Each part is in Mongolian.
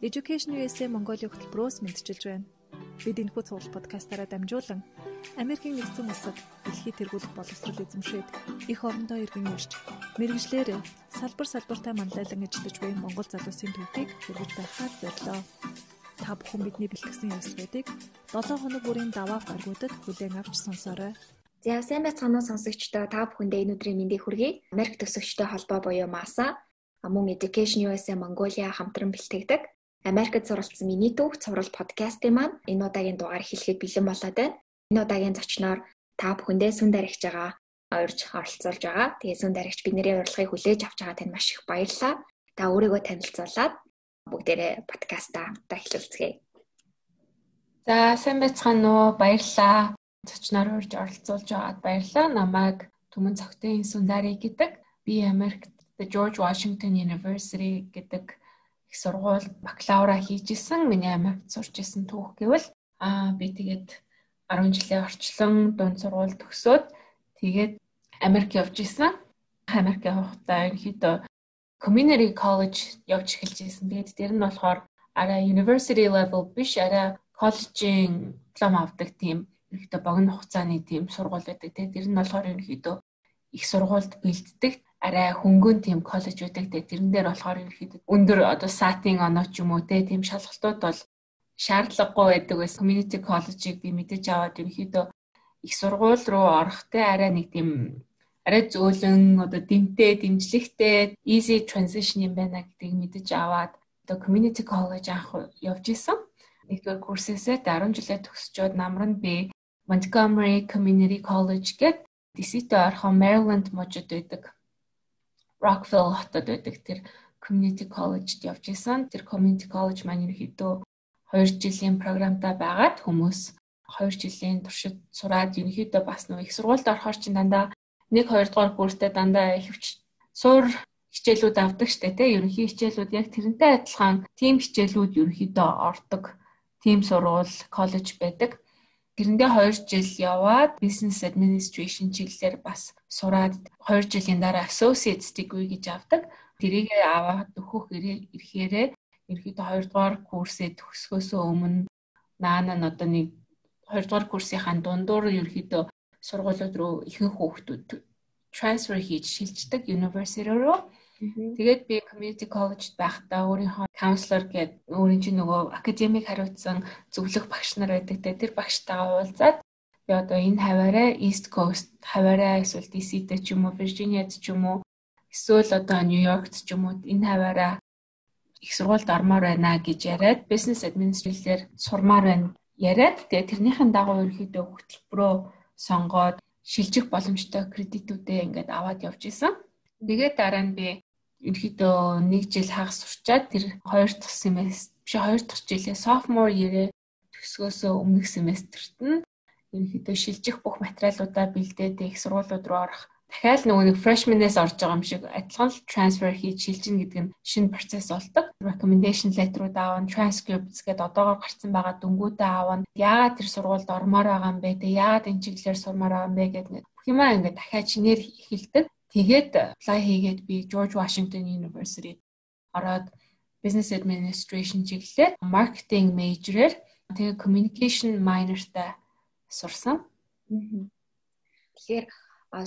Education USA Mongolia хөтөлбөрөөс мэдчилж байна. Бид энэхүү цуглал подкастаараа дамжуулан Америкийн нэгдсэн улсад дэлхийд тэргүүлэх боловсрол эзэмшээд их орондоо иргэн ирж мэрэгжлэр салбар салбартаа манлайлан ажиллаж буй Монгол залуусын төвийг хэрэгж байхаар зорилоо. Та бүхэн бидний бэлтгэсэн ярилцлагуудыг 7 хоног бүрийн даваа гаргуудад хүлээн авч сонсоорой. За сайн байцгаана уу сонсогчдоо та бүхэндээ энэ өдрийн мэндийг хүргэе. Америк төсөгчтэй холбоо буюу МАСА мөн Education USA Mongolia хамтран бэлтгэдэг Америкт суралцсан миний түүх цуврал подкастын маань энэ удаагийн дугаар эхлэхэд бэлэн болоод байна. Энэ удаагийн зочноор та бүхэндээ сүн дарагч байгаа орж оролцуулж байгаа. Тэгээ сүн дарагч бидний урилгыг хүлээж авч байгаа тань маш их баярлалаа. Та өөрийгөө танилцуулаад бүгдээрээ подкастаа хамтдаа эхлүүлцгээе. За сайн байцгаана уу? Баярлалаа. Зочноор урьж оролцуулж байгаад баярлалаа. Намайг Түмэн цогтын Сүндари гэдэг. Би Америкт George Washington University гэдэг их сургууль бакалавра хийжсэн. Миний Америкт сурч исэн түүх гэвэл аа би тэгээд 10 жилийн орчлон дунд сургууль төгсөөд тэгээд Америк явж исэн. Америк явахдаа ерөнхийдөө community college явж эхэлж исэн. Тэгээд тэр нь болохоор арай university level биш арай коллежийн диплом авдаг тийм ерөнхийдөө богино хугацааны тийм сургууль байдаг. Тэгээд тэр нь болохоор ерөнхийдөө их сургуульд бэлддэг арай хөнгөн тийм коллеж үүдэг те тэрэн дээр болохоор ерөөхдөө өндөр одоо сатын оноо ч юм уу те тийм шалгалтууд бол шаардлагагүй байдаг байсан. Community college-ийг би мэдэж аваад ерөөхдөө их сургууль руу орох те арай нэг тийм арай зөөлөн одоо дэмтэй дэмжлэгтэй easy transition юм байна гэдгийг мэдэж аваад одоо community college анх явж исэн. Нэгдүгээр курсээсээ 10 жилээ төгсчөөд намар нь би Montgomery Community College гэдэг DC-т орхон Maryland мужид байдаг Rockville хотод байдаг тэр community college-д явж исэн. Тэр community college маань ерөнхийдөө 2 жилийн програмтай байгаад хүмүүс 2 жилийн туршид сураад ерөнхийдөө бас нэг их сургуульд орохоор чинь дандаа 1 2 дугаар курстэй дандаа ихэвч суур хичээлүүд авдаг штэ тий ерөнхий хичээлүүд яг тэрнтэй адилхан тим хичээлүүд ерөнхийдөө ордог тим сургууль коллеж байдаг. Тэрэндээ 2 жил яваад business administration чиглэлээр бас сураад 2 жилийн дараа associate degree гэж авдаг. Тэрийгээ аваад өгөх ирэхээрээ ерөөхдөө 2 дугаар курсээ төгсгөөсөө өмнө наана нь одоо нэг 2 дугаар курсынхаа дундуур ерөөхдөө сургуулиуд руу ихэнх хүүхдүүд трансфер хийж шилждэг university руу Тэгээд би community college байхдаа өөрийнхөө counselor гэдэг өөрийн чинь нөгөө академик хариуцсан зөвлөх багш нар байдаг. Тэр багштайгаа уулзаад би одоо энэ хаваараа East Coast хаваараа эсвэл DC-д ч юм уу, Virginia-д ч юм уу, эсвэл одоо York-д ч юм уу энэ хаваараа их сургуульд ормоор байна гэж яриад business administration-ээр сурмаар байна яриад тэгээ тэрнийхэн дагуу ерөөхдөө хөтөлбөрөө сонгоод шилжих боломжтой кредитүүдээ ингээд аваад явж исэн. Тэгээд дараа нь би ерөөдөө нэг жил хагас сурчаад тэр хоёр дахь семестр биш хоёр дахь жилээ sophomore year-ээ төгсгөөсөө өмнөх семестрт нь ерөөдөө шилжих бүх материалуудаа бэлдээд их сургуулиуд руу орох дахиад нөгөө нэг freshman-ээс орж байгаа юм шиг адилхан л transfer хийж шилжинэ гэдэг нь шинэ процесс болдог. Recommendation letter-ууд аавна, transcripts гэдэг одоогоор гарсан байгаа дүнгуудээ аавна. Яагаад тэр сургуульд ормоор байгаа юм бэ? Тэг яагаад энэ чиглэлээр сурмаар байгаа юм бэ гэдэг бүх юмаа ингээд дахиад шинээр эхэлдэг. Тэгээд apply хийгээд би George Washington University ороод business administration чиглэлээр marketing major-ээр тэгээ communication minor-тай сурсан. Тэгэхээр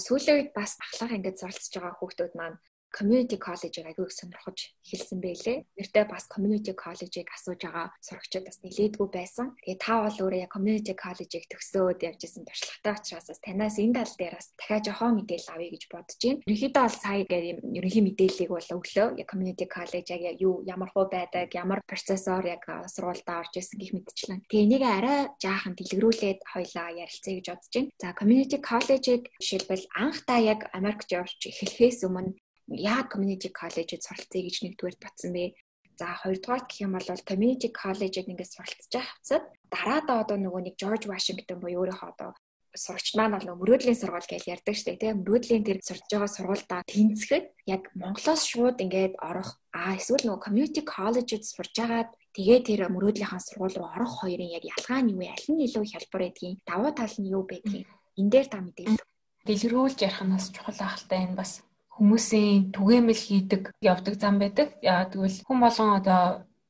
сүүлийн үед бас ахлах ингээд суралцж байгаа хүүхдүүд маань community college-ыг аягүй их сонирхож эхэлсэн байлээ. Нэртээ бас community college-ыг асууж байгаа сурагчид бас нэлээдгүй байсан. Тэгээ та бол өөрөө яг community college-ыг төгсөөд явж исэн туршлагатай учраас бас танаас энэ тал дээр бас дахиад жоохон мэдээлэл авъя гэж бодож байна. Ерөнхийдөө бол сая гэх юм ерөнхий мэдээллийг бол өглөө яг community college яг юу ямар хуу байдаг, ямар процессор яг сургуультай орж исэн гэх мэдчлэн. Тэгээ энийг арай жаахан дэлгэрүүлээд хоёлаа ярилцъя гэж бодож байна. За community college-ыг жишээлбэл анх та яг Америкт явж эхлэхээс өмнө яагаад community college-д суралцъя гэж нэгдүгээр батсан бэ? За хоёрдугаар гэх юм бол community college-д ингээд суралцж байхад дараадаа одоо нөгөө нэг George Washington буюу өөрийнхөө одоо сурагч маань бол мөрөөдлийн сургууль гэж ярьдаг шүү дээ тийм мөрөөдлийн тэр сурж байгаа сургуульдаа тэнцэхэд яг Монголоос шууд ингээд орох. Аа эсвэл нөгөө community college-д сурж агаад тэгээ тэр мөрөөдлийнхаа сургууль руу орох хоёрын яг ялгаа нь юу вэ? Аль нь илүү хялбар байдгийг? Давуу тал нь юу байдгийг? Энэ дээр та мэдээлэл. Дэлгэрүүлж ярих нь бас чухал ахaltaа энэ бас хүмүүсийн түгээмэл хийдэг явдаг зам байдаг. Яа тэгвэл хүн болгон одоо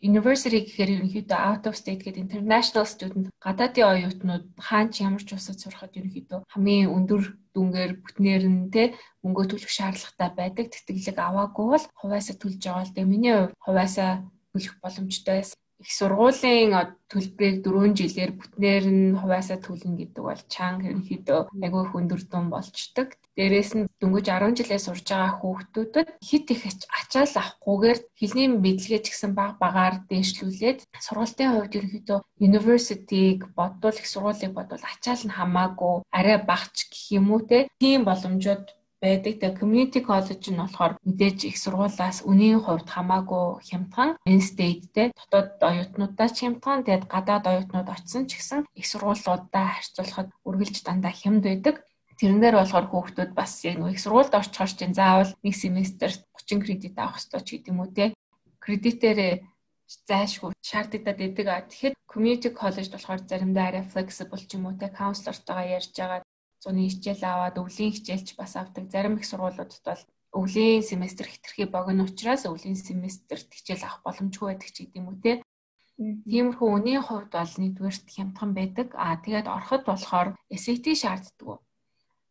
University гэхээр ерөнхийдөө out of state гэдэг international student гадаадын оюутнууд хаан ч ямар ч улсад сурахад ерөнхийдөө хамгийн өндөр дүнгээр бүтнээр нь те мөнгө төлөх шаардлагатай байдаг. Тэтгэлэг аваагүй бол хуваасаа төлж байгаа л дээ. Миний хувьд хуваасаа төлөх боломжтой их сургуулийн төлбөрийг 4 жилээр бүтнээр нь хуваасаа төлнө гэдэг бол чанга ерөнхийдөө айгүй хүндэр дүн болчдөг. Дээрээс нь дөнгөж 10 жилээ сурж байгаа хүүхдүүдэд хит их ачаал авахгүйгээр хэлний мэдлэгээ ч гэсэн баг багаар дээшлүүлээд сургалтын хувьд ерөнхийдөө university-г бодвол их сургуулийг бодвол ачаал нь хамаагүй арай багч гэх юм уу те тийм боломжууд байдаг. Тэгээ community college нь болохоор мэдээж их сургуулаас үнийн хувьд хамаагүй хямдхан in-state-тэй дотоод оюутнуудаа ч хямдхан тэгээд гадаад оюутнууд очсон ч гэсэн их сургуулиудаа харьцуулахад үргэлж дандаа хямд байдаг. Тэрнээр болохоор хүүхдүүд бас яг нэг их сургуульд орчихоор чинь заавал нэг семестрт 30 кредит авах хэрэгтэй ч гэдэг юм уу те. Кредитээрээ зайлшгүй шаардлагатай дэдэг. Тэгэхээр community college болохоор заримдаа арай flexible ч юм уу те counselor-тойгоо ярьж байгаа 100-ны хичээл аваад өвлийн хичээлч бас авдаг. Зарим их сургуулиудад бол өвлийн семестр хэтэрхий богино учраас өвлийн семестрт хичээл авах боломжгүй байдаг ч гэдэм үү те. Тиймэрхүү үнийн хувьд бол нэгдүгээрт хямдхан байдаг. Аа тэгээд ороход болохоор SAT шаарддаг.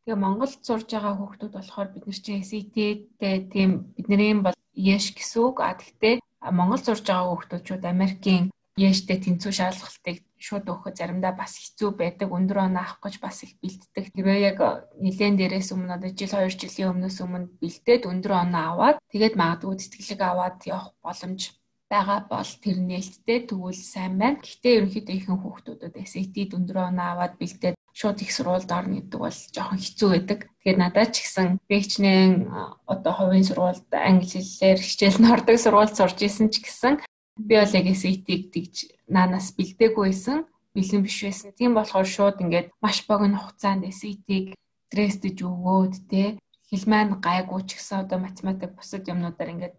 Тэгээ Монголд сурж байгаа хүүхдүүд болохоор бид нар чинь SAT-тэй тийм бидний бол YESH гэсэн үг. Аа тэгтээ Монгол сурж байгаа хүүхдүүд Америкийн YESH-тэй тэнцүү шаардлагатыг шууд өгөхөд заримдаа бас хэцүү байдаг. Өндөр оноо авах гэж бас их бэлддэг. Тэгээ яг нилээн дээрээс өмнө одоо жил 2 жилийн өмнөөс өмнө бэлдээд өндөр оноо аваад тэгээд магадгүй тэтгэлэг аваад явах боломж байгаа бол тэр нээлттэй тэгвэл сайн байна. Гэхдээ ерөнхийдөө ихэнх хүүхдүүдэд SAT-д өндөр оноо аваад бэлдээд шууд их сургуульд орно гэдэг бол жоохон хэцүү байдаг. Тэгээд надад ч гэсэн бэчнэн одоо хувийн сургуульд англи хэлээр хичээл нь ордог сургуульд сурж исэн ч гэсэн би бол яг SAT-г тэгж наанаас бэлдээгүйсэн бэлэн биш байсан. Тийм болохоор шууд ингээд маш богино хугацаанд SAT-г стрессдэж өгөөд те хэл маань гайгүй ч гэсэн одоо математик бусад юмнуудаар ингээд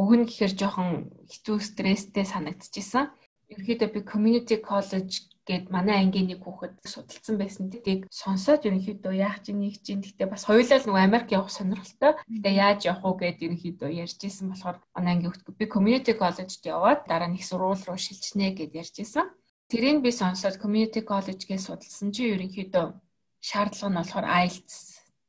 өгнө гэхээр жоохон хэцүү стресстэй санагдчихсан. Ерөнхийдөө би community college гээд манай ангийн нэг хүүхэд судалсан байсан. Тэгийг сонсоод ерөнхийдөө яах чинь нэг чинь гэхдээ бас хоёулаа л нөгөө Америк явах сонирхолтой. Гэхдээ яаж явах уу гэд ерөнхийдөө ярьж исэн болохоор манай ангийн хүүхэд би community college-д яваад дараа их сургууль руу шилжнэ гэд ярьж исэн. Тэрийг би сонсоод community college гэж судалсан чи ерөнхийдөө шаардлага нь болохоор IELTS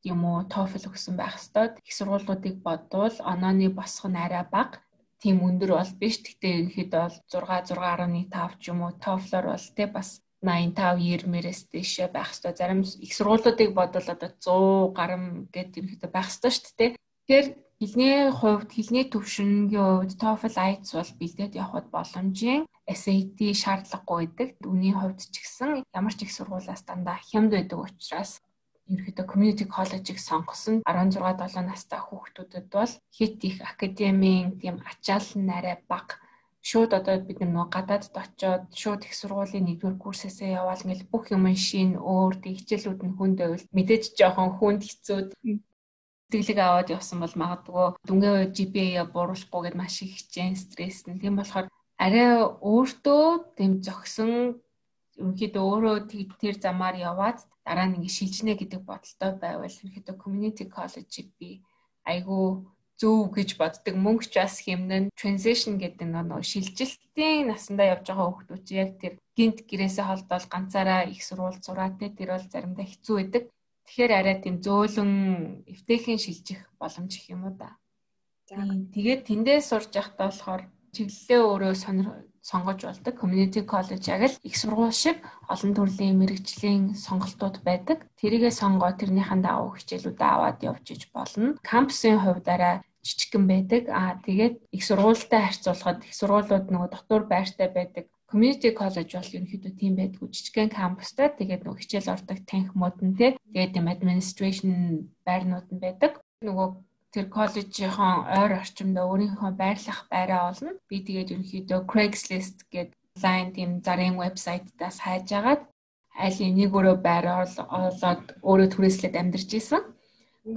юм уу TOEFL өгсөн байх хэвээр их сургуулиудыг бодвол онооны босго нь арай бага тийм өндөр бол биш. Гэхдээ ерөнхийдөө бол 6 6.5 ч юм уу TOEFL-оор бол те бас 85 90-ээс дэше байх хэвээр. Зарим их сургуулиудыг бодвол одоо 100 гарам гэдэг ерөнхийдөө байх хэвээр шүү дээ. Тэгэхээр хэлний хувьд хэлний төвшингийн хувьд TOEFL IELTS бол бэлдээд явхад боломжийн SAT шаардлагагүй байдаг. Үүний хувьд ч гэсэн ямар ч их сургуулиас дандаа хямд байдаг учраас ерөөдөө community college-ыг сонгосон. 16 7 настай хүүхдүүдэд бол хит их академийн тийм ачаал нь арай бага шууд одоо бид нөгөө гадаадд очиод шууд их сургуулийн нэгдүгээр курсээсээ яваал ингээл бүх юм шин өөр хичээлүүд нь хүнд байвал мэдээж жоохон хүнд хэцүү тэтгэлэг аваад явсан бол магадгүй дүнгийн үед GPA бууруулахгүй гэдээ маш их хичээн стресс нь. Тийм болохоор арай өөртөө тийм зөксөн ерөнхийдөө өөрөө тэр замаар яваад дараа нь ингэ шилжнэ гэдэг бодолтой байвал ерөнхийдөө community college-ийг би айгүй зөв гэж боддог. Мөнгөч бас хэмнэн transition гэдэг нэг шилжилтийн насандаа явж байгаа хүмүүс яг тэр гинт гэрээсээ холдоод ганцаараа их сурвалж сураад тэр бол заримдаа хэцүү байдаг. Тэгэхээр арай тийм зөөлөн эвтэйхэн шилжих боломж их юм уу да. За тэгээд тэндээс сурж явахдаа болохоор чиглэлээ өөрөө сонир сонгож болдог. Community college яг л их сургууль шиг олон төрлийн мэрэгжлийн сонголтууд байдаг. Тэрийгэ сонгоо тэрнийхэн дагуу хичээлүүдээ аваад явж иж болно. Кампусын хувьд арай жижигхэн байдаг. Аа тэгээд их сургуультай харьцуулахад их сургуулиуд нөгөө дотор байртай байдаг. Community college бол ерөнхийдөө тийм байдгүй жижигхэн кампустай. Тэгээд нөгөө хичээл ордог танх мод нь тий. Тэгээд тийм administration байрнууд нь байдаг. Нөгөө тэр коллежийн ойр орчимдөө өөрийнхөө байрлах байраа олно. Би тэгээд ерөнхийдөө Craigslist гэдэг онлайн тийм зарын вебсайтаас хайж агаад аль нэг өрөө байр олоод өөрөө түрээслээд амьдарч исэн.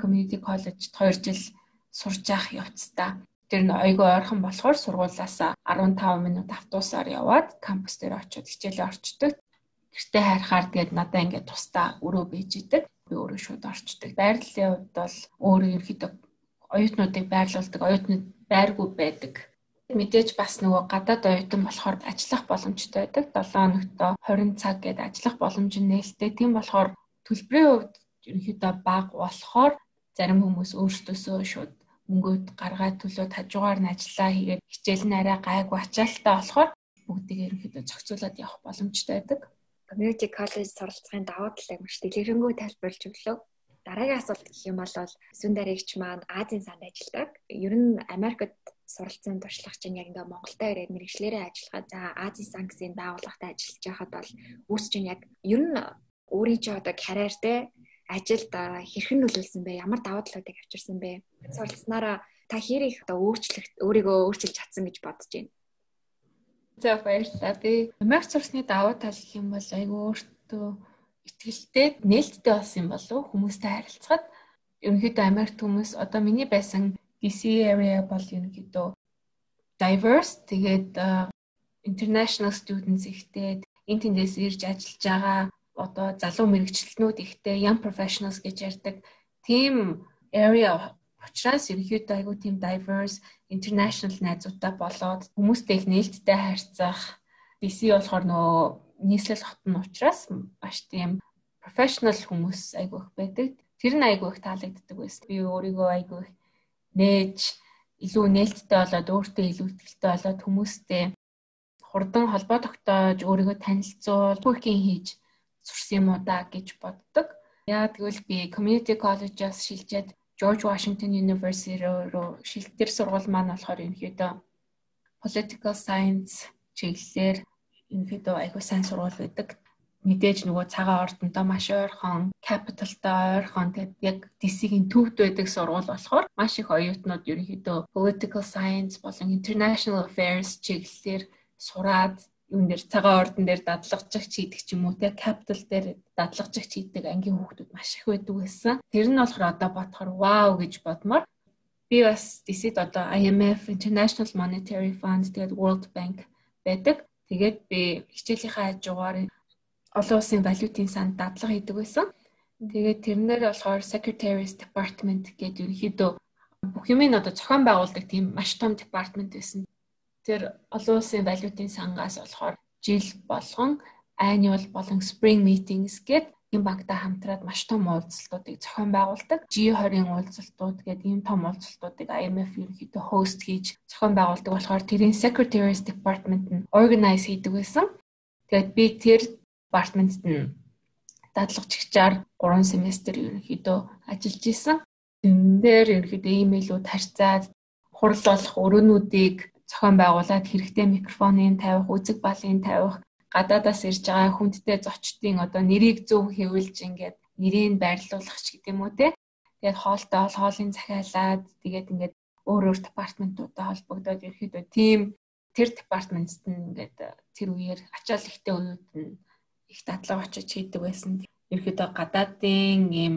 Community College-д 2 жил сурж явах явцдаа тэр нь ойгоо ойрхон болохоор сургуулиас 15 минут автобусаар яваад кампус дээр очиод хичээлээ орчдөг. Гэртээ харахаар тэгээд надаа ингээд тусдаа өрөө бийж идэг. Би өөрөө шууд орчдөг. Байрлалын хувьд бол өөрөө ерөөхдөө оюутнуудыг байрлуулдаг, оюутнууд байргүй байдаг Мэдээж бас нөгөө гадаад оюутан болохоор ажиллах боломжтой байдаг. 7 хоногтоо 20 цаг гээд ажиллах боломж нь нээлттэй. Тийм болохоор төлбөрийн хувьд ерөнхийдөө бага болохоор зарим хүмүүс өөрсдөөсөө шууд мөнгөд гаргаад төлөөд хажуугаар нь ажиллаа хийгээд хичээл нь арай гайгүй ачаалттай болохоор бүгдийг ерөнхийдөө зохицуулаад явах боломжтой байдаг. Community college суралцахын давуу талыг маш дэлгэрэнгүй тайлбарлаж өглөө. Дараагийн асуулт гэх юм бол сүн дараагч маань Азийн санд ажилладаг. Ер нь Америкт суралцсан туршлага чинь яг ингээ Монголда ирээд мэрэгчлэрээ ажиллахад за Азийн сан гэсэн байгууллагатай ажиллаж байхад бол үүс чинь яг ер нь өөрийн ч одоо карьер те ажилд хэрхэн нөлөөлсөн бэ? Ямар давуу талуудыг авчирсан бэ? Суралцсанараа та хэрийг одоо өөрчлөх өөрийгөө өөрчилж чадсан гэж бодож байна. За баярлалаа. Би Америк сурсны давуу тал гэх юм бол айгүй өөртөө итгэлтэй нээлттэй болсон юм болов хүмүүстэй харилцахад ерөнхийдөө Америкт хүмүүс одоо миний байсан DC area бол ерөнхийдөө diverse. Тэгээд international students ихтэй энэ тэндээс ирж ажиллаж байгаа одоо залуу мэрэгчлэнүүд ихтэй young professionals гэж ярьдаг team area учраас ерөнхийдөө айгүй team diverse international найзуудтай болоод хүмүүстэй их нээлттэй харьцах DC болохоор нөгөө нийслэл хот нь учраас маш тийм профешнл хүмүүс айгүй их байдаг. Тэр нь айгүй их таалагддаг байсан. Би өөрийгөө айгүй их нээж илүү нээлттэй болоод өөртөө илүү ихтэй болоод хүмүүстэй хурдан холбоо тогтоож өөрийгөө танилцуул, working хийж сурсан юм уу да гэж боддог. Яа тэгвэл би community college-аас шилжээд George Washington University руу шилжтэр сургууль маань болохоор ерөнхийдөө political science чиглэлээр ерөнхийдөө айгүй сайн сургууль байдаг. Мэдээж нөгөө цагаан ордонтой маш ойрхон, capitalтай ойрхон тэгээд яг DC-ийн төвд байдаг сургууль болохоор маш их оюутнууд ерөнхийдөө political science болон international affairs чиглэлээр сураад юун дээр цагаан ордон дээр дадлагжигч хийдэг ч юм уу те capital дээр дадлагжигч хийдэг ангийн хүүхдүүд маш их байдаг байсан. Тэр нь болохоор одоо бодохоор вау гэж бодмоор би бас DC-д одоо IMF International Monetary Fund тэгээд World Bank байдаг. Тэгээд би хичээлийнхаа хажуугаар олон улсын валютын санд дадлага хийдэг байсан. Тэгээд тэрнээр болохоор Secretary's Department гэдэг ерөнхийдөө бүх юм нь одоо зохион байгуулдаг тийм маш том департамент байсан. Тэр олон улсын валютын сангаас болохоор жил болгон annual болон spring meetings гэдэг энэ банктай хамтраад маш том уулзалтуудыг зохион байгуулдаг. G20-ын уулзалтууд гэдэг ийм том уулзалтуудыг IMF ерөнхийдөө хост хийж зохион байгуулдаг болохоор тэрийн Secretary's Department нь organize хийдэг байсан. Тэгээд би тэр департаментэд нь дадлагчигчаар 3 семестр ерөнхийдөө ажиллаж исэн. Тэн дээр ерөнхийдөө имэйлүүд харьцаад хурал болох өрөөнүүдийг зохион байгуулад хэрэгтэй микрофоныг тавих, үзэг балыг тавих, гадаадаас ирж байгаа хүндтэй зочдын одоо нэрийг зөв хэвлж ингээд нэрийг байрлуулах ч гэдэг юм уу те. Тэгээд хоолтой бол хоолыг захиалаад тэгээд ингээд өөр өөр департаментуудтай холбогдоод ерөөхдөө тийм тэр департаментэд нь ингээд тэр үеэр ачаал ихтэй үеуд нь их дадлага очиж хийдэг байсан. Ерөөхдөө гадаадын ийм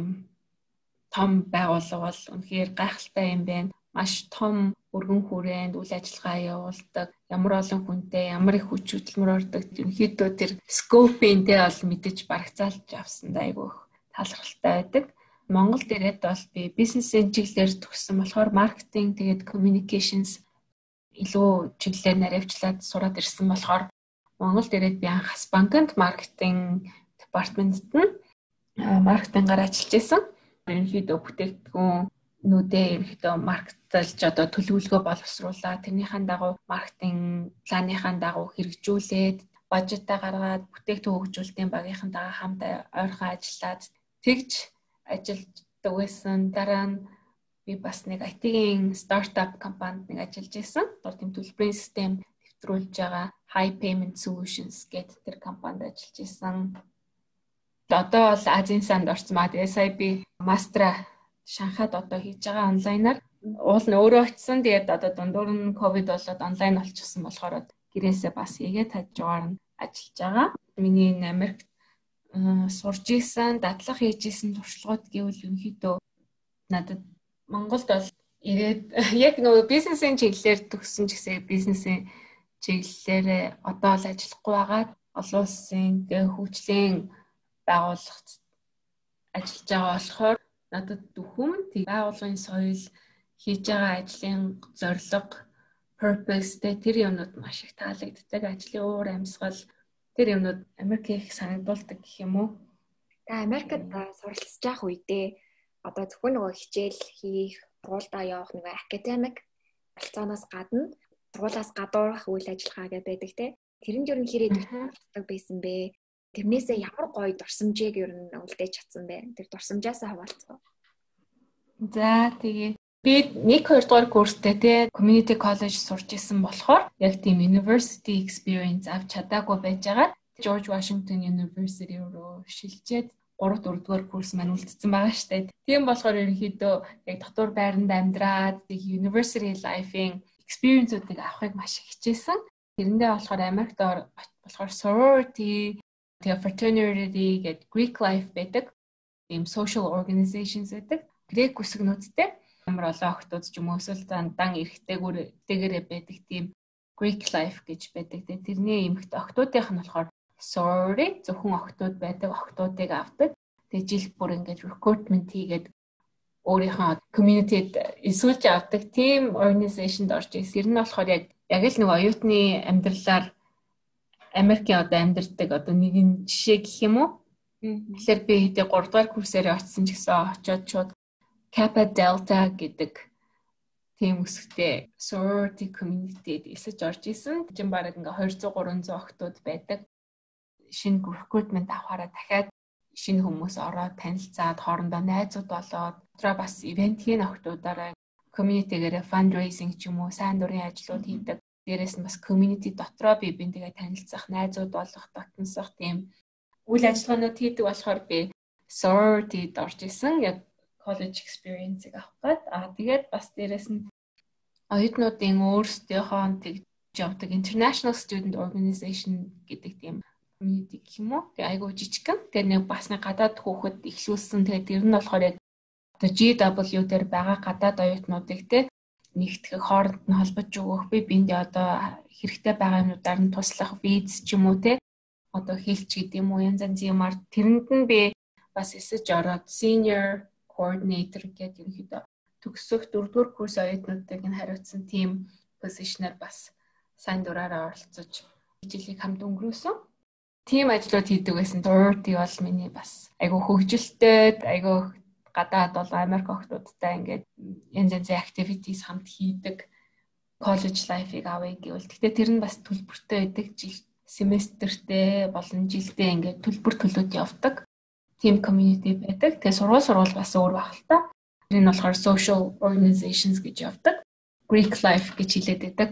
том байгууллага бол үнэхээр гайхалтай юм байна. Маш том өргөн хүрээнд үйл ажиллагаа явуулдаг ямар олон хүнтэй ямар их хүч хөдөлмөр ордог ерөнхийдөө тэр скопын дээр бол мэдээж барагцаалж авсан айгүйх талархалтай байдаг. Монгол дээрээд бол би бизнесийн чиглэлээр төгссөн болохоор маркетинг тэгээд communications илүү чиглэлээр наривчлаад сураад ирсэн болохоор Монгол дээрээд би анхас банкнд маркетинг департаментэд нь маркетингаар ажиллаж исэн. Ерөнхийдөө бүтээгдэхүүн нүүдээ ерөнхийдөө маркеталж одоо төлөвлөгөө боловсруулаа. Тэрнийхэн дагуу маркетинг планыхаа дагуу хэрэгжүүлээд бажетаа гаргаад бүтээгдэхүүн хөгжүүлэлтийн багийнхантайгаа хамт ойрхон ажиллаад тэгж ажилладаг байсан. Дараа нь би бас нэг IT-ийн стартап компанид нэг ажиллаж байсан. Тэр төлбөрийн систем нэвтрүүлж байгаа High Payment Solutions гэдэг тэр компанид ажиллаж байсан. Одоо бол Азийн санд орсон маа. Тэгээ сая би мастера Шанхайд одоо хийж байгаа онлайнаар уул нь өөрөө очисон. Тэгээд одоо дундуур нь ковид болоод онлайн болчихсон болохоор гэрээсээ бас игээд хажуугаар нь ажиллаж байгаа. Миний Америкт сурж исэн, дадлага хийж исэн туршлагууд гэвэл ерөнхийдөө надад Монголд бол ирээд яг нөгөө бизнесийн чиглэлээр төгссөн ч гэсэн бизнесийн чиглэлээр одоо л ажиллахгүй байгаа. Олон улсын хөгжлийн байгууллагт ажиллаж байгаа болохоор надад дөхөм тэг байгуулгын соёл хийж байгаа ажлын зорилго purpose тэр юмнууд маш их таалагддаг. Ажлын уур амьсгал тэр юмнууд Америк их санагдуулдаг гэх юм уу? Тэгээ Америкт суралцж явах үедээ одоо зөвхөн нөгөө хичээл хийх, сургуультай явах нөгөө академик болцооноос гадна сургуулаас гадуурх үйл ажиллагаа гэдэг байдаг те. Ер нь хэрэг дутдаг байсан бэ? Тэрнээсээ ямар гоё дурсамжийг ер нь үлдээж чадсан бэ? Тэр дурсамжаасаа хаваалцгаа. За тэгээ би 1 2 дугаар курстэй те community college сурч исэн болохоор яг тийм university experience авч чадаагүй байжгаад George Washington University руу шилжээд 3 4 дугаар курс маань үлдсэн байгаа штэ. Тийм болохоор ерөнхийдөө яг дотор байранд амьдраад university life-ийн experience-уудыг авахыг маш хичээсэн. Тэрэндээ болохоор Америкт болохоор sorority, тэгээ fraternity гэдэг Greek life байдаг. Тийм social organizations байдаг. Грек үсгнүүдтэй амар олон охтууд ч юм уу эсвэл дан эрэхтэйгүүр тэгэрэ байдаг тийм Greek life гэж байдаг. Тэрний эмэгтэй охтуудынх нь болохоор sorority зөвхөн охтууд байдаг охтуудыг авдаг. Тэгээ жил бүр ингээд recruitment хийгээд өөрийнхөө community-д эсүүлж авдаг team organization-д орж ирсэн. Тэр нь болохоор яг яг л нэг оюутны амьдралаар Америкийн одоо амьдардаг одоо нэгэн жишээ гэх юм уу? Тэгэхээр би хэдий 3 дугаар курсээр очсон ч гэсэн очиод шууд Kappa Delta гэдэг тийм үсгтэй sorority community-д эсэж орж исэн. Жин бараг ингээ 200 300 охтууд байдаг шинэ recruitment авахаараа дахиад шинэ хүмүүс ороод танилцаад хоорондоо найзууд болоод дотроо бас ивентийн охтуудаараа community-гээр fundraising ч юм уу сайн дурын ажлууд хийдэг. Дээрээс нь бас community дотроо би бинтэйгээ танилцах, найзууд болох, татансах тийм үйл ажиллагаанууд хийдэг болохоор би sorority-д орж исэн. Яг college experience-ийг авах гээд аа тэгээд бас дээрээс нь оюутнуудын өөрсдийнхөө тэгж явдаг International Student Organization гэдэг тийм community гэх юм уу. Тэгээ айгуу жижигхан. Тэгээ нэг бас нэг гадаад хүүхэд ихлүүлсэн. Тэгээ тэр нь болохоор яг одоо GW дээр байгаа гадаад оюутнуудыг те нэгтгэх хооронд нь холбож өгөх. Би биндээ одоо хэрэгтэй байгаа юмудаар нь туслах виз ч юм уу те. Одоо хэлч гэдэг юм уу янз янзын юмар тэрэнд нь би бас эсэж ороод senior coordinator гэдэг ерөнхийдөө төгсөх дөрөвдүгээр курс оюутнуудыг нь хариуцсан team position-аар бас сайн дураараа оролцож жилийг хамт өнгөрөөсөн. Тийм ажлууд хийдэг байсан. Dorothy бол миний бас айгүй хөгжилтэй, айгүй гадаад бол Америк охтуудтай ингээд янз янзын activities хамт хийдэг college life-ыг авъя гэвэл. Гэтэ тэр нь бас төлбөртэй байдаг. Жил семестртэй болон жилдээ ингээд төлбөр төлөөд явдаг. Team community байдаг. Тэгээ сургууль сургууль бас өөр баг л та. Тэр нь болохоор social organizations гэж явдаг. Greek life гэж хэлээд байдаг.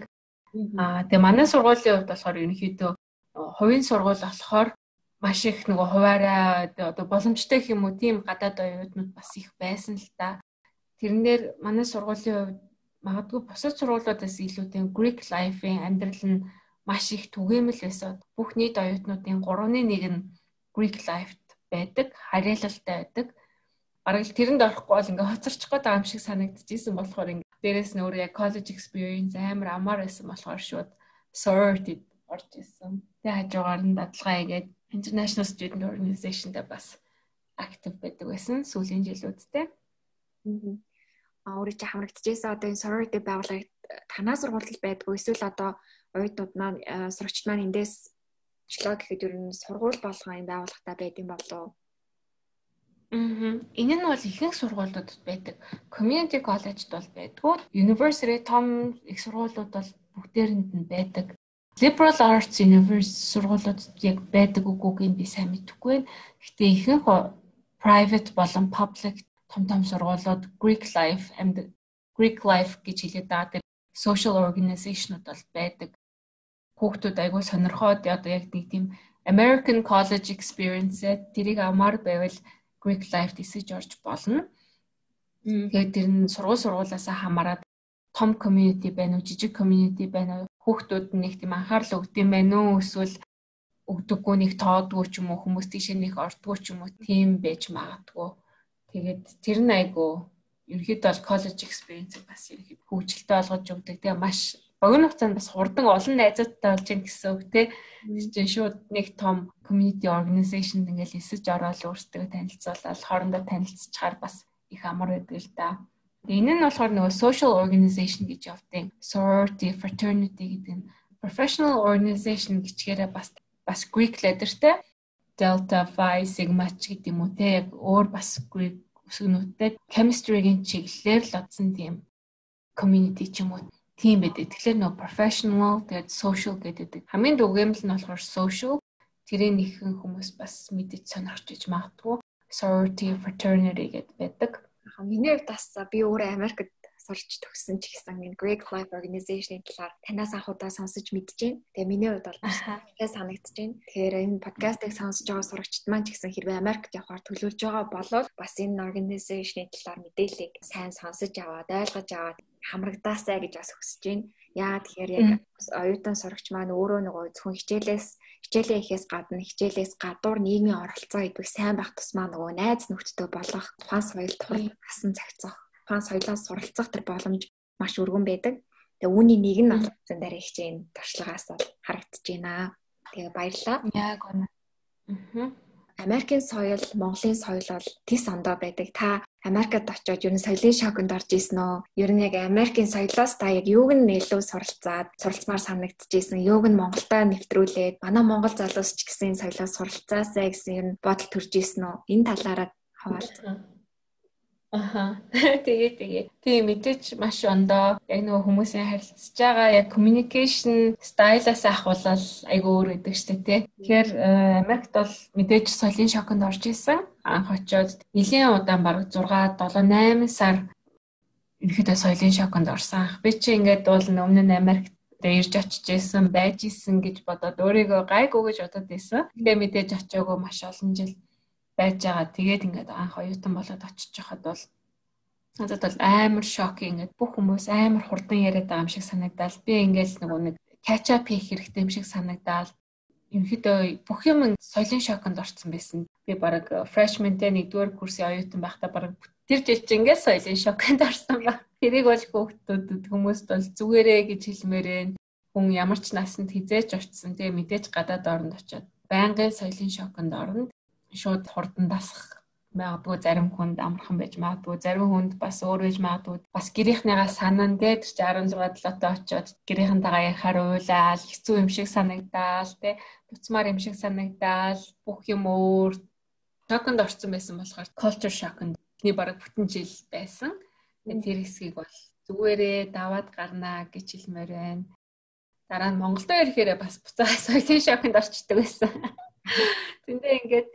Аа тэгээ манай сургуулийн хувьд болохоор ерөнхийдөө хувийн сургууль болохоор маш их нөгөө хуваараа одоо боломжтой юм уу тийм гадаад оюутнууд бас их байсан л та. Тэрнээр манай сургуулийн хувьд магадгүй бусад сургуулиудаас илүүтэй Greek life-ийн амьдрал нь маш их түгээмэл байсан. Бүх нийт оюутнуудын 3-1 нь Greek life-д байдаг, харьяалалтай байдаг. Бараг тэрэнд орохгүй бол ингээ хоцорчих гээд байгаа юм шиг санагдчихсэн болохоор ингээ дээрэс нь өөрөө яг college experience амар амар байсан болохоор шууд sorority орж исэн. Тэгээ хажуугаар нь дадлагаа хийгээд International Student Organization-д бас актив байдаг байсан сүүлийн жилүүдтэй. Аа өөрөө чи хамрагдчихсан одоо энэ sorority байгууллагад танаа сургуульд байдгүй эсвэл одоо оюутнууд маань сурагчид маань эндээс очлоо гэхэд ер нь сургууль болгоо юм байгууллагатай байдсан болов уу? Мм. Энэ нь бол ихэнх сургуулиудад байдаг. Community college-д бол байдгүй. University том их сургуулиуд бол бүгдээрэнд нь байдаг liberal arts university сургуулиуд яг байдаг үгүйг би сайн мэдэхгүй байна. Гэтэ ихэнх private болон public том том сургуулиуд Greek life and Greek life гэж хэлээд байгаа. Тэр social organization-ууд бол байдаг. Хүүхдүүд айгүй сонирхоод одоо яг нэг тийм American college experience тэрийг амаар байвал Greek life дисэж орж болно. Тэгээд тэр нь сургууль сургуулаасаа хамаарат том community байна уу, жижиг community байна уу хүүхдүүд нэг тийм анхаарал өгдөм байх уу эсвэл өгдөггүй нэг тоодгүй ч юм уу хүмүүс тийшээ нэг ордгүй ч юм уу тийм байж магадгүй. Тэгээд тэр нь айгу ерөөхдөө бол college experience бас ерөөхдөө хөгжилтэй болгож өгдөг. Тэгээ маш богино хугацаанд бас хурдан олон найзуудтай болж ин гэсэн үг те. Чинь шууд нэг том community organization ингээл эсэж ороод өөрсдөө танилцуулаад хоорондоо танилцчихаар бас их амар байдаг л да. Энэ нь болохоор нөгөө social organization гэж явдیں۔ Sorority, fraternity гэдэг нь professional organization гэчгээрээ бас бас Greek letterтэй Delta, Phi, Sigma ч гэдэг юм уу те яг өөр бас Greek үсгнүүдтэй chemistry-гийн чиглэлээр л одсон тийм community ч юм уу тийм байдаг. Тэгэхээр нөгөө professional тэгээд social гэдэг. Хамгийн дүгэмэл нь болохоор social тэрийн нэгэн хүмүүс бас мэдэж сонирхож иж магадгүй sorority fraternity гэдэг байдаг. Миний хувьд бас би өөрөө Америкт сурч төгссөн ч гэсэн энэ Greek Life Organization-ийн талаар танаас анхудаа сонсож мэдэж байна. Тэгээ миний хувьд бол ихээ санагдаж байна. Тэгэхээр энэ подкастыг сонсож байгаа сурагчид маань ч гэсэн хэрвээ Америкт явахаар төлөвлөж байгаа бол бас энэ organization-ийн талаар мэдээллийг сайн сонсож аваад ойлгож аваад хамрагдаасаа гэж бас хүсэж байна. Яа тэгэхээр яг оюутан сурагч маань өөрөө нөгөө зөвхөн хичээлээс хичээлээ ихээс гадна хичээлээс гадуур нийгмийн оролцоо гэдэг сайн байх тусмаа нөгөө найз нөхдөдөө болох тухайн соёл тухайн асан цагцах тухайн соёлоос суралцах тэр боломж маш өргөн байдаг. Тэгээ үүний нэг нь бол зэн дараа хичээн туршлагаас бол харагдаж байна. Тэгээ баярлалаа. Яг үнэ. Аа. Америкийн соёл, Монголын соёл бол тис ондоо байдаг. Та Америкт очиод ер нь соёлын шоконд орж исэн үү? Ер нь яг Америкийн соёлоос та яг юуг нь илүү суралцаад, суралцмаар санагдчихсэн, юуг нь Монголдо нэвтрүүлээд, манай монгол залуус ч гэсэн соёлоос суралцаасаа гэсэн ер нь бодол төрж исэн үү? Энэ талаараа хаваалцгаа. Аха. Тэгээ тэгээ. Тийм мэдээч маш ондоо яг нөгөө хүмүүсийн харилцаж байгаа яг communication style-аас ахвалал айгүй өөр гэдэг штэ тий. Тэгэхээр э, Америкт бол мэдээж соёлын шоконд орж исэн. Анх очиод нэлийн удаан бараг 6 7 8 сар ерөөдөө соёлын шоконд орсон. Би чи ингээд бол өмнө нь Америкт дээр ирж очиж исэн, байж исэн гэж бодоод өөрийгөө гайгүй гэж бодоод исэн. Тэгээ мэдээж очиагүй маш олон жил байж байгаа. Тэгээд ингээд анх оюутан болоод очиж хахад бол надад бол амар шок ингээд бүх хүмүүс амар хурдан яриад байгаа юм шиг санагдал. Би ингээд нөгөө нэг catch up хийх хэрэгтэй юм шиг санагдал. Ерөнхийдөө бүх юм соёлын шоконд орсон байсан. Би баг freshman-тэй нэгдүгээр курсын оюутан байхдаа баг тэр жил чинь ингээд соёлын шоконд орсон ба. Тэрийг бол хүүхдүүдэд хүмүүст бол зүгээрээ гэж хэлмээрээ хүн ямар ч насанд хизээч очсон. Тэгээ мэдээж гадаад оронд очиод байнгын соёлын шоконд орно шууд хурдан дасах магадгүй зарим хүнд амархан байж магадгүй. Зарим хүнд бас өөр байж магадгүй. Бас гэрийнхнийгаа санаан дээр чи 16 7-той очиод гэрийнхэнтэйгээ ярихаар уйлаал хэцүү юм шиг санагдаал те буцмаар юм шиг санагдаал бүх юм өөр. Шоконд орсон байсан болохоор culture shock-ндний бараг бүтэн жил байсан. Тэр хэсгийг бол зүгээрээ даваад гарнаа гэж хэлмээр байна. Дараа нь Монголдо ирэхээр бас буцаа соёлын шоконд орчдөг байсан Тэндээ ингээд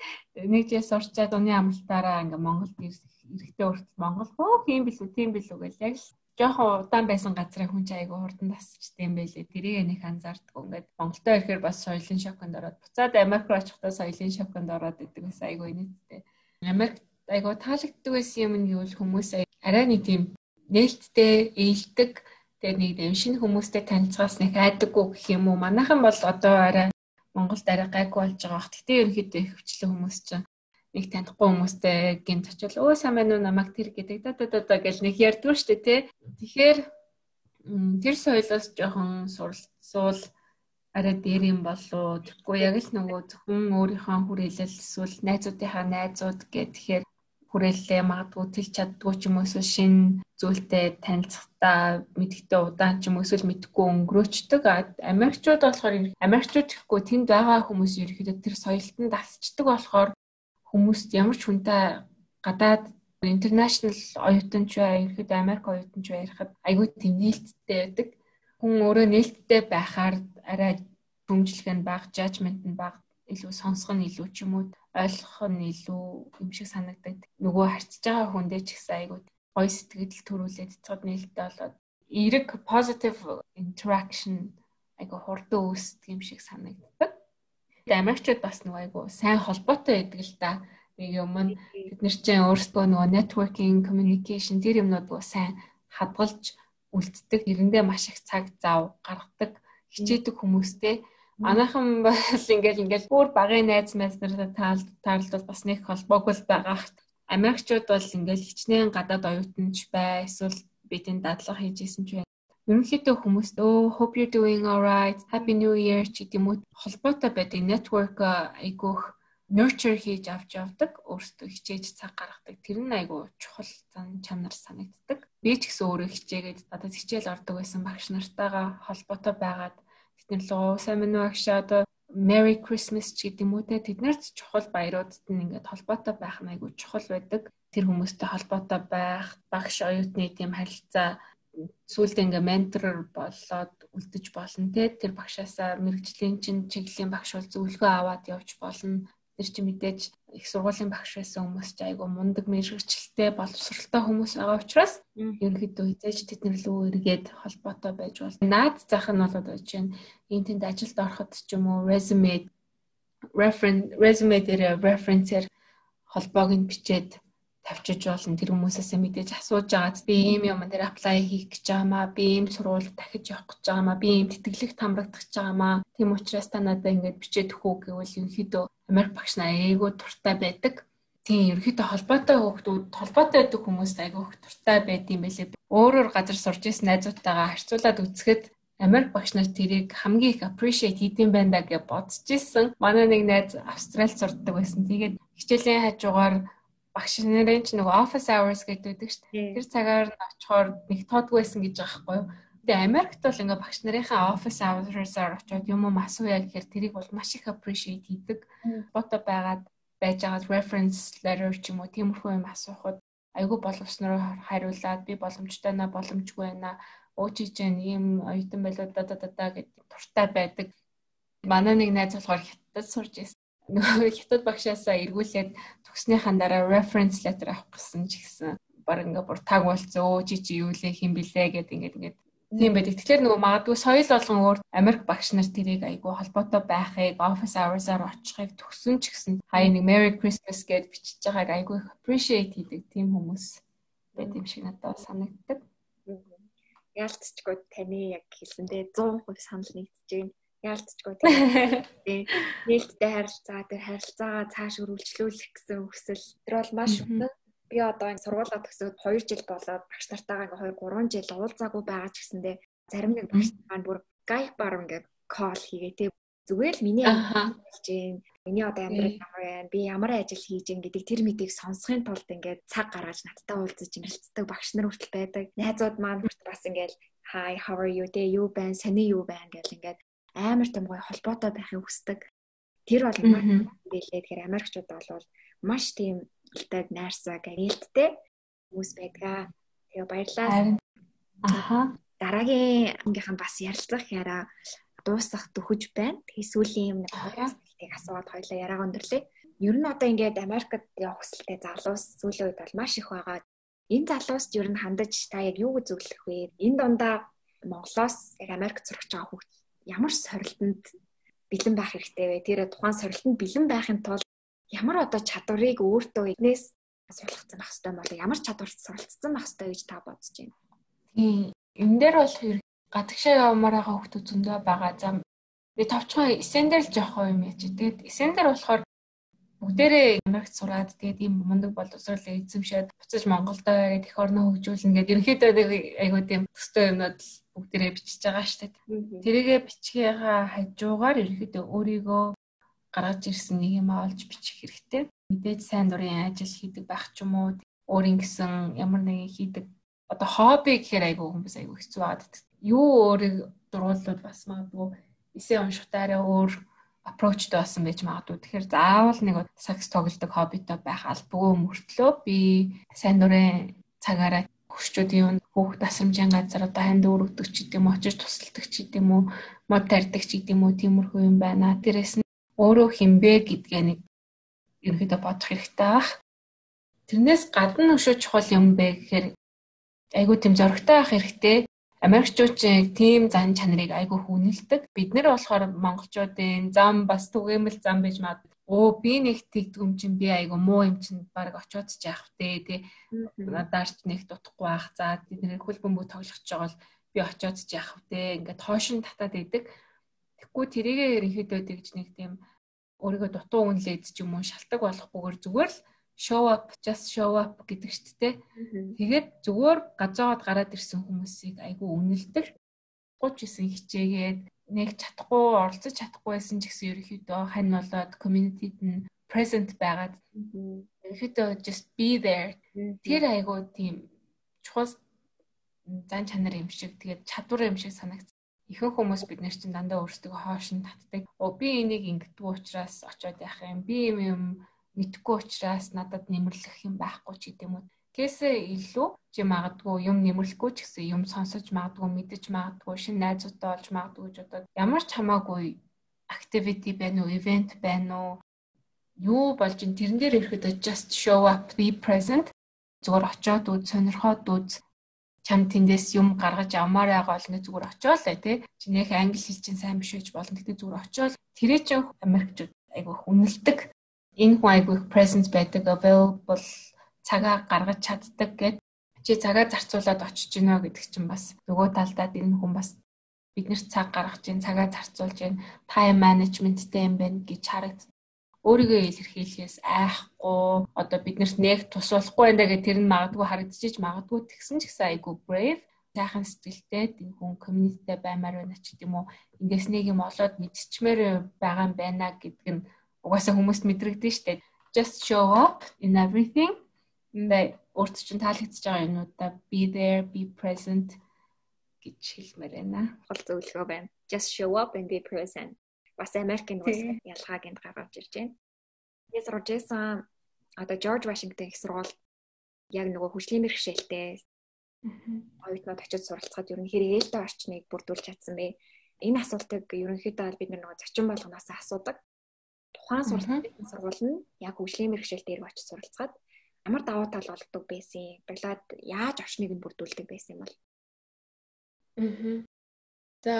нэг жил сурчаад уны амралтаараа ингээд Монголд ирэхдээ хүртэл Монгол хөө хийм билүү тийм билүү гэж яг л жоохон удаан байсан газраа хүн чинь айгүй хурдан тасчтэй юм байлээ. Тэрийг нэг анзаардгүй. Ингээд Монголдоо ирэхээр бас соёлын шоконд ороод буцаад Америк руу очихдоо соёлын шоконд ороод идэг бас айгүй нийттэй. Америк айгүй таалагддаг байсан юм нь юу л хүмүүс арай нэг тийм нээлттэй ээлдэг тэгээ нэг юм шинэ хүмүүстэй танилцахаас нэг айдаггүй гэх юм уу. Манайхан бол одоо арай Монголд арай гайгүй болж байгаа бах. Гэтэ ерөнхийдөө их хвчлэн хүмүүс чинь нэг танихгүй хүмүүстэй гинт очил өө сайн байна уу намайг тэр гэдэг да да да гэж нэг ярьдгүй дээ тий. Тэгэхээр тэр соёлоос жоохон суралцуул арай дээр юм болоо. Тэгэхгүй яг л нөгөө зөвхөн өөрийнхөө хүрээлэл эсвэл найзуудынхаа найзууд гэх тэгэхээр хүрээллээ магадгүй тэл чаддгүй ч юм уу эсвэл шин зүйлтэй танилцахтаа мэдхтэй удаан ч юм уу эсвэл мэдхгүй өнгөрөөчдөг. Америкчууд болохоор Америкчууд гэхгүй тэнд байгаа хүмүүс ерөөхдөө тэр соёлтон дасчдаг болохоор хүмүүст ямар ч хүнтэй гадаад интернэшнл оюутан ч бай, ерөөхдөө Америк оюутан ч байхад айгүй тийм нээлттэй байдаг. Хүн өөрөө нээлттэй байхаар арай хүмжлэх нь баг, жажмент нь баг илүү сонсох нь илүү ч юм уу ойлгох нь илүү юм шиг санагдаад нөгөө харьцаж байгаа хүндээ ч гэсэн айгүй гоё сэтгэл төрүүлээд цэцгод нээлттэй болоод эрэг positive interaction айгүй хурдан үүсдэг юм шиг санагддаг. Тэгээд Америкчууд бас нөгөө айгүй сайн холбоотой байдаг л да. Нэг юм нь бид нар чинь өөрсдөө нөгөө networking, communication тэр юмнууд нөгөө сайн хадгалж үлддэг. Эрэндээ маш их цаг зав гаргадаг хичээдэг хүмүүстэй Манайхан бол ингээл ингээл бүр багын найз найз нартай таарлал бас нэг холбоогүй л байгаа. Америкчууд бол ингээл хичнээн гадаад оюутанч бай эсвэл бидний дадлага хийжсэн ч бай. Ерөнхийдөө хүмүүст өө hope you're doing alright, happy new year ч гэдэг юм уу холбоотой байдаг network айгүйх nurture хийж авч явдаг, өөрсдөө хичээж цаг гаргадаг. Тэр нь айгүй чухал зан чанар санагддаг. би ч гэсэн өөрөө хичээгээд одоо хичээл ордог байсан багш нартайгаа холбоотой байгаад тэдний луу сайн мэн багш одоо Merry Christmas ч гэдэг юм уу те? Тэднэрт чухал баяруудад нь ингээд холбоотой байх нь айгүй чухал байдаг. Тэр хүмүүстэй холбоотой байх, багш оюутны тийм харилцаа сүүлд ингээ ментор болоод үлдэж болно те? Тэр багшаасаа мэрэгжлийн чинь чиглэлийн багш бол зөвлөгөө аваад явж болно. Тэр чи мэдээж их сургуулийн багш байсан хүмүүс ч айгу мундаг мэрэгчлээ боловсралтай хүмүүс байгаа учраас ерөнхийдөө хизээж тэднэр лөө эргээд холбоотой байж бол наад зах нь бол одоо чинь энэ тэнд ажилд ороход ч юм уу resume reference resume дээр reference-ээр холбоог нь бичээд тавьчиж болно. Тэр хүмүүсээс мэдээж асууж агаад би ийм юм дээр apply хийх гэж байгаамаа би ийм сургууль дахиж явах гэж байгаамаа би ийм тэтгэлэг хамрагдах гэж байгаамаа тийм учраас та надад ингэж бичээд өгөө гэвэл ерөнхийдөө Америк багш нар айгүй туртай байдаг тийм ерөнхийдөө холбоотой хүүхдүүд холбоотой байдаг хүмүүст айгүй туртай байд юм байлээ өөрөөр газар сурж исэн найзуудтайгаа харьцуулаад үзэхэд Америк багш нар тэрийг хамгийн их appreciate хийдэм байна гэж бодож исэн. Манай нэг найз Австралид сурдаг байсан. Тэгээд хичээлийн хажуугаар багш нарын ч нөгөө office hours гэдэг шүү дээ. Тэр цагаар нь очихоор нэг тоодгүй байсан гэж байгаа байхгүй юу? Тэгээ Америкт бол ингээ багш нарынхаа office hours-аар очиод юм уу асууя гэхээр тэрийг бол маш их appreciate хийдэг. Фото байгаад байж байгаа reference letter ч юм уу тиймэрхүү юм асуухад айгүй боловсноор хариулаад би боломжтой наа боломжгүй байна уучиж जैन ийм оюутан байлаа да да да гэдэг туртай байдаг. Манай нэг найз болохоор хятад сурж ирсэн нөгөө хятад багшаасаа эргүүлээд төгснөхийн дараа reference letter авах гэсэн ч гэсэн баг ингээ бүр таг болцсон чи чи юу лээ хин блэ гэд ингээд ингээд тийм байдаг. Тэгэхээр нөгөө магадгүй соёл болгон өөр Америк багш нар тэрийг айгүй холбоотой байхыг office hours-аар очихыг төгсөн ч гэсэн хаяа нэг Merry Christmas гэд бичиж байгааг айгүй appreciate хийдэг тийм хүмүүс байт юм шиг надад санагддаг. Яалтчгүй таны яг хэлсэндээ 100% санал нэгдэж байна яалтчгүй тийм нээлттэй харилцаа тэр харилцаагаа цааш өргөлжлүүлэх гэсэн хүсэл тэр бол маш өндөр би одоо энэ сургуулаа төгсөөд 2 жил болоод багш нартайгаа ингээ 2 3 жил уулзаагүй байгаа ч гэсэндээ зарим нэг багш нар бүр Skype-аар ингээ call хийгээ. Тийм зүгээр л миний болж гин миний одоо амьдрал ямар байна би ямар ажил хийж гин гэдэг тэр мэдийг сонсохын тулд ингээд цаг гаргаж надтай уулзаж ингэлцдэг багш нар хүртэл байдаг. Найзууд маань бас ингээд hi how are you? Те юу байна? Сони юу байна? гэл ингээд амар том гоё холбоотой байхыг хүсдэг. Тэр бол маань билээ. Тэгэхээр Америкчууд бол маш тийм илтэйг найрсаа гэрэлттэй хүмүүс байдгаа. Тэгээ баярлалаа. Аха. Дараагийн ангийнхан бас ярилцах яраа дуусах төхөж байна. Тэгээ сүүлийн юм нэг асууад хоёлаа яриаг өндөрлөө. Ер нь одоо ингээд Америкт явах хүсэлтэй залуус сүүлийн үед бол маш их байгаа. Энэ залууст ер нь хандаж та яг юу гэж зөвлөх вэ? Энэ дундаа Монголоос яг Америкт сурах байгаа хүүхд ямар сорилтонд бэлэн байх хэрэгтэй вэ? Тэр тухайн сорилтонд бэлэн байхын тулд ямар одоо чадварыг өөртөө энэс суралцсан байх хэрэгтэй болоо ямар чадварт суралцсан байх хэрэгтэй гэж та бодож байна? Тийм. Энэ дээр бол гадагшаа явмаар байгаа хүмүүс зөндөө байгаа. За би товчхон эсэндэр л жоох юм чи. Тэгээд эсэндэр болохоор бүгдээрээ Америкт сураад тэгээд ийм мундаг боловсрол эзэмшээд буцаж Монголдо ирээд эх орноо хөгжүүлнэ гэдэг ерөнхийдөө айгуу тийм төстэй юмнууд л бүгдээрээ бичиж байгаа шүү дээ. Тэрийгэ бичгээгаа хажуугаар ерөнхийдөө өөрийгөө гаргаж ирсэн нэг юм олж бичих хэрэгтэй. Мэдээж сайн дурын ажил хийдэг байх ч юм уу өөрийн гэсэн ямар нэгэн хийдэг одоо хобби гэхээр айгүй хүмүүс айгүй хэцүү байгаад. Юу өөрийг дуруулбал бас магадгүй эсээ уншихтаа арай өөр аппрочтой болсон байж магадгүй. Тэгэхээр заавал нэг сакс тоглодог хоббитой байх албагүй мөртлөө би сайн дурын цагаараа хөшчүүдийн хүүхд тасрамжийн газар одоо ханд өргөдөг ч гэдэм очиж тусалдаг ч гэдэм үү мод тарьдаг ч гэдэм үү тиймэрхүү юм байна. Тэрээс өөрөө хинбэ гэдгээ нэг ерөнхийдөө бодох хэрэгтэй баг. Тэрнээс гадна өшөө чухал юм бэ гэхээр айгүй тийм зоригтой байх хэрэгтэй. Америкчууд тийм зан чанарыг айгүй хүнэлдэг. Бид нэр болохоор монголчуудын зам бас түгээмэл зам байж маад оо би нэг тэгдгүм чинь би айгүй муу юм чинь баг очиод ч яах вэ тий надаарч нэг дутхгүй байх за тэдний хөл бөмбөг тоглох ч байгаа бол би очиод ч яах вэ ингээд хоошин татаад идэг. Тэггүй тэрийгээ ерөнхийдөө тэгж нэг тийм өөрийгөө дутуу үнэлээд ч юм уу шалтак болохгүйгээр зүгээр л show up just show up гэдэг шүү дээ. Тэгээд зүгээр газаагаад гараад ирсэн хүмүүсийг айгүй үнэлдэг. 39 хичээгээд нэг чадахгүй оролцож чадахгүй байсан ч гэсэн ерөөхдөө хань болоод community-д нь present байгаад ерөөхдөө just be there. Тэр айгүй тийм чухал зан чанар юм шиг тэгээд чадвар юм шиг санагц. Ихэнх хүмүүс бид нар чинь дандаа өөрсдөө хоош нь татдаг. Оо би энийг ингэдэг учраас очиод яах юм. Би юм юм мэдхгүй учраас надад нэмэрлэх юм байхгүй ч гэдэм үү.Гээсээ илүү чи магадгүй юм нэмэрлэхгүй ч гэсэн юм сонсож магадгүй мэдэж магадгүй шинэ найзуудтай олж магадгүй гэж бодоод ямар ч хамаагүй activity байна уу, event байна уу юу болж ин тэрэн дээр ирэхэд just show up be present зүгээр очиод үз сонирхоод үз чам тэндээс юм гаргаж авмаар байгаа бол нэг зүгээр очиод л тий. Чинийх англи хэл чинь сайн биш байж болно. Тэгтээ зүгээр очиод тэрээ ч Америкчууд айгүйх үнэлдэг. Энэ хүн айгүйх presence байдаг available цагаа гаргаж чаддаг гэд чи цагаа зарцуулаад очиж гинэ гэдэг чинь бас нөгөө талдаа энэ хүн бас биднэрт цаг гаргаж гин цагаа зарцуулж гин тайм менежменттэй юм байна гэж харагддаг өөрийгөө илэрхийлэхээс айхгүй одоо биднэрт нэг тусуулахгүй байна гэх тэр нь магадгүй харагдчихж магадгүй тэгсэн ч гэсэн айгүй brave. Сайхан сэтгэлтэй энэ хүн community баймаар байна ч гэдэм үү. Ингээс нэг юм олоод мэдчихмээр байгаа юм байна гэдг нь угаасаа хүмүүст мэдрэгдэн штэ. Just show up in everything. Энэ өөрт чинь таалагдчихж байгаа юмудаа be there be present гэж хэлмээр байна. Хол зөвлөгөө байна. Just show up and be present бас Америкийн бас ялгааг энд гаргаж ирж байна. Тэгээд Рожесан одоо Жорж Вашингтон их сургууль яг нөгөө хүчлийн бэрхшээлтэй оюутнууд очиж суралцахад ер нь хэрэгэлтэй орчныг бүрдүүлж чадсан бэ. Энэ асуултыг ерөнхийдөө бид нөгөө зочин болгоноос асуудаг. Тухайн сургуулийн сургууль нь яг хүчлийн бэрхшээлтэй ирэх очиж суралцахад ямар давуу тал олддог байсан. Баглаад яаж орчныг нь бүрдүүлдэг байсан юм бол. Аа. За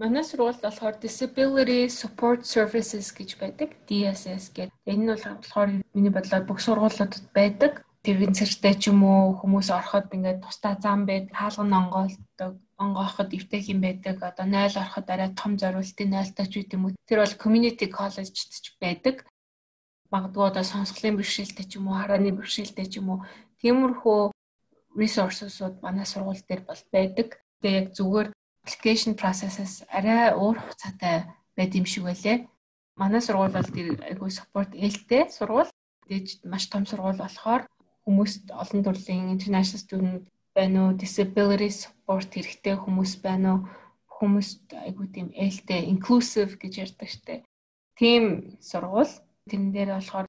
манай сургуульд болохоор disability support services гэж байдаг. DSS гэдэг. Энэ нь болохоор миний бодлоор бүх сургуулиудад байдаг. Тэргийн цэртэй ч юм уу хүмүүс ороход ингээд тусдаа зам байд, хаалган онгоолдог, онгооход эвтэх юм байдаг. Одоо 0 ороход арай том зориултын 0-тай ч үт юм уу. Тэр бол community college-д ч байдаг. Магадгүй одоо сонсголын бэрхшээлтэй ч юм уу, харааны бэрхшээлтэй ч юм уу. Тиймэрхүү resources-ууд манай сургууль дээр бол байдаг. Тэгээ яг зүгээр application process-аас арай өөр хугацаатай байд юм шиг байлээ. Манай сургууль бол тэр айгүй support ээлтэй сургууль. Дэж маш том сургууль болохоор хүмүүст олон төрлийн international student байна уу, disability support хэрэгтэй хүмүүс байна уу, хүмүүст айгүй тийм ээлтэй inclusive гэж ярьдаг штеп. Тийм сургууль. Тэрэн дээр болохоор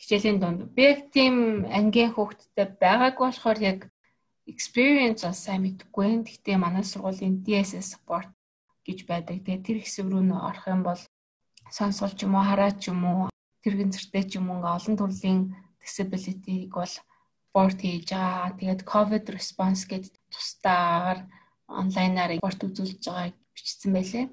хичээлийн дунд би яг тийм ангийн хүүхдтэй байгаагүй болохоор яг experience бас сайн мэдгүй. Гэхдээ манай сургуулийн DSS support гэж байдаг. Тэгээ тэр хэсэг рүү нөө орох юм бол сонсгол ч юм уу, хараа ч юм уу, тэрэгэн зэртэй ч юм уу олон төрлийн disability-г бол спорт хийж байгаа. Тэгээд COVID response гэдэг тусдаагаар онлайнаар спорт үзүүлж байгааг бичсэн байлээ.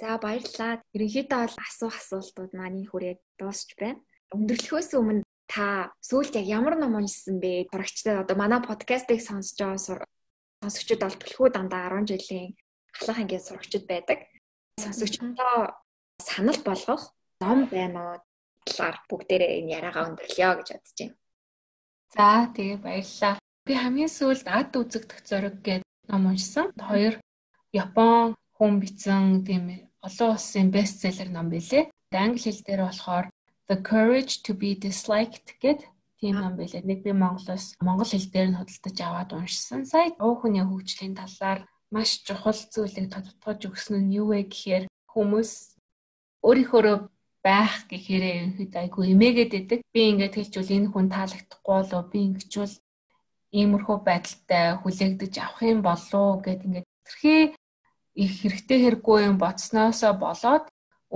За баярлалаа. Ерөнхийдөө бол асуух асуултууд маань хүрээд дуусч байна. Өндөрлөхөөс өмнө та сүүлд яг ямар ном уншсан бэ? Сурагчдад одоо манай подкастыг сонсож байгаа сонсогчид бол түлхүү дандаа 10 жилийн ахлах ангийн сурагчид байдаг. Сонсогчдоо санал болгох ном байна уу? талаар бүгдээрээ энэ яриагаа өндөрлөё гэж бодож байна. За тэгээ баярлалаа. Би хамгийн сүүлд ад үзэгдэх зориг гэдэг ном уншсан. Хоёр Япон хүн бичсэн тийм олон улсын бестселлер ном билээ. Англи хэл дээр болохоор The Courage to be Disliked гэд тийм ном байлаа. Нэг би Монголоос монгол хэл дээр нь худалдаж аваад уншсан. Сая уу хүний хөгжлийн талаар маш чухал зүйлийг тодтогч өгсөн нь юу вэ гэхээр хүмүүс өөрийнхөө байх гэхээрээ ихэд айгүй эмээгээд идэг. Би ингээд хэлжүүл энэ хүн таалагдахгүй болоо би ингэчүүл иймэрхүү байдалтай хүлээгдэж авах юм болоо гэд ингээд тэрхээ их хэрэгтэй хэрэггүй юм боцсноосоо болоод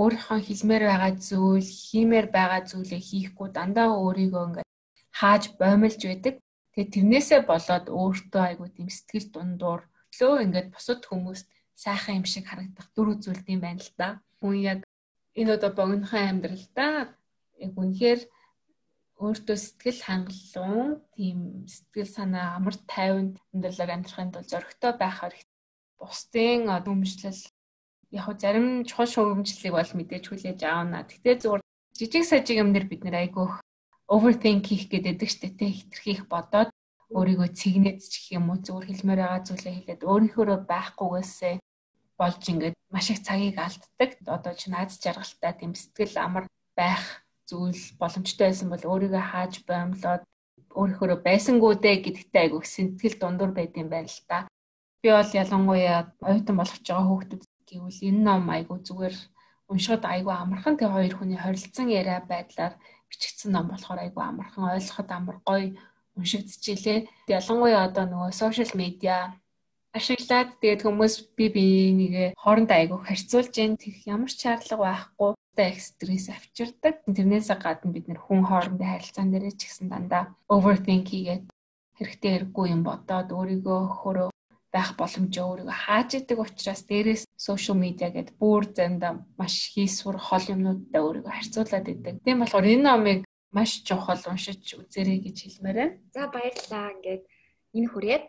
өөрийнхөө хэлмээр байгаа зүйл, хиймээр байгаа зүйлээ хийхгүй дандаа өөрийгөө ингээд хааж боомлж байдаг. Тэгээ тэрнээсээ болоод өөртөө айгүй тийм сэтгэл дундуур лөө ингээд бусад хүмүүст сайхан юм шиг харагдах дүр үзүүлдэм байна л да. Хүн яг энэ одоо богинохон амьдралдаа яг үнэхээр өөртөө сэтгэл хангалуун тийм сэтгэл санаа амар тайван амьдралаар амьдрахын тулд зоригтой байх хэрэгтэй. Бусдын өмчлөл яг хөө зарим чухал шугамжлалыг бол мэдээж хүлээж аавна. Гэтэ зүгээр жижиг сажиг юмнэр бид нэр айгүйх overthink хийх гэдэг штэ тэ хитрхийх бодоод өөрийгөө цэгнээд ч гэх юм уу зүгээр хэлмээр байгаа зүйлээ хэлээд өөрийнхөө байхгүйгээсээ болж ингээд маш их цагийг алддаг. Одоо чи наад жаргалтай тийм сэтгэл амар байх зүйл боломжтой байсан бол өөрийгөө хааж боомлоод өөрөөр байсангүй дээ гэдэгтэй айгу сэтгэл дундуур байд юм байна л та. Би бол ялангуяа оюутан болох ч байгаа хүүхдүүд гэвэл энэ ном айгу зүгээр уншихад айгу амархан тэгээ хоёр хүний хорилцсон яриа байдлаар бичигдсэн ном болохоор айгу амархан ойлгоход амар гоё уншигдчихилээ. Ялангуяа одоо нөгөө сошиал медиа ашиглаад тэгээд хүмүүс би бинийгээ хоорондоо айгу харьцуулж जैन тэр ямар ч шаардлага байхгүй их стресс авчирдаг. Тэрнээсээ гадна бид нэр хүн хоорондын харилцаан дээр ч гэсэн дандаа overthink хийгээд хэрэгтэй хэрэггүй юм бодоод өөрийгөө хөрөө байх боломжоо өөрийгөө хааж идэг учраас дээрээс social media гэдэг бүр заримдаа маш хийсвэр хол юмнуудтай өөрийгөө харьцуулаад идэг. Тийм болохоор энэ номыг маш чухал уншиж үзээрэй гэж хэлмээр байна. За баярлалаа. Ингээд энэ хүрээд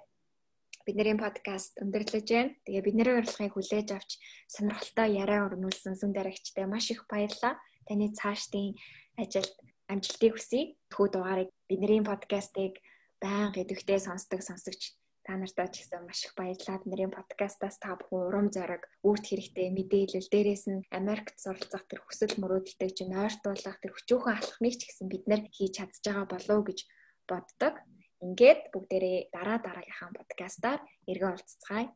бидний подкаст өндөрлөж байна. Тэгээ бидний урилгыг хүлээж авч сонирхолтой яриа өрнүүлсэн сүм дарагчтай маш их баярлалаа. Таны цаашдын ажилд амжилтыг хүсье. Тхүү дугаарыг бидний подкастыг байнга идэвхтэй сонсдог сонсогч та нартаа ч гэсэн маш их баярлалаа. Бидний подкастаас та бүхэн урам зориг, үрд хэрэгтэй мэдээлэл, дээрээс нь Америкт суралцах тэр хүсэл мөрөөдөлтэй чинь ойртуулах тэр хүчөөхөн алхмыг ч гэсэн бид нэр хийж чадж байгаа болов гэж боддог. Ингээд бүгдээрээ дараа дараагийнхаа подкастаар эргэн уулзцгаая.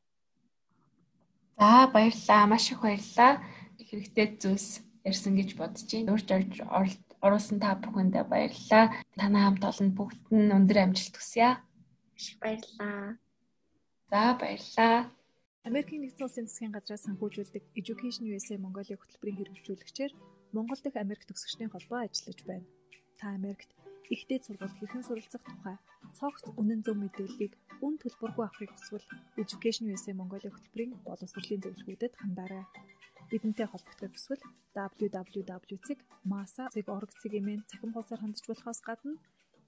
За баярлалаа. Маш их баярлалаа. Хэрэгтэй зүйлс ярьсан гэж бодож байна. Урьж орж оруулсан та бүхэндээ баярлалаа. Танай хамт олон бүгд нь өндөр амжилт хүсье. Баярлалаа. За баярлалаа. Америкийн нэгдсэн улсын засгийн газраас санхүүжүүлдэг Education USA Mongolia хөтөлбөрийн хэрэгжүүлэгчээр Монгол дахь Америк төгсөгчдийн холбоо ажиллаж байна. Та Америкт ихтэй сургуульд хэрхэн суралцах тухай цогц үнэн зөв мэдээллийг үн төлбөргүй авахыг хүсвэл Education USA Mongolia хөтөлбөрийн боловсролын зөвлөгөөдөд хандаарай. Бидэнтэй холбогдох хүсвэл www.masa.org-ийн цахим хуудасаар хандж болохоос гадна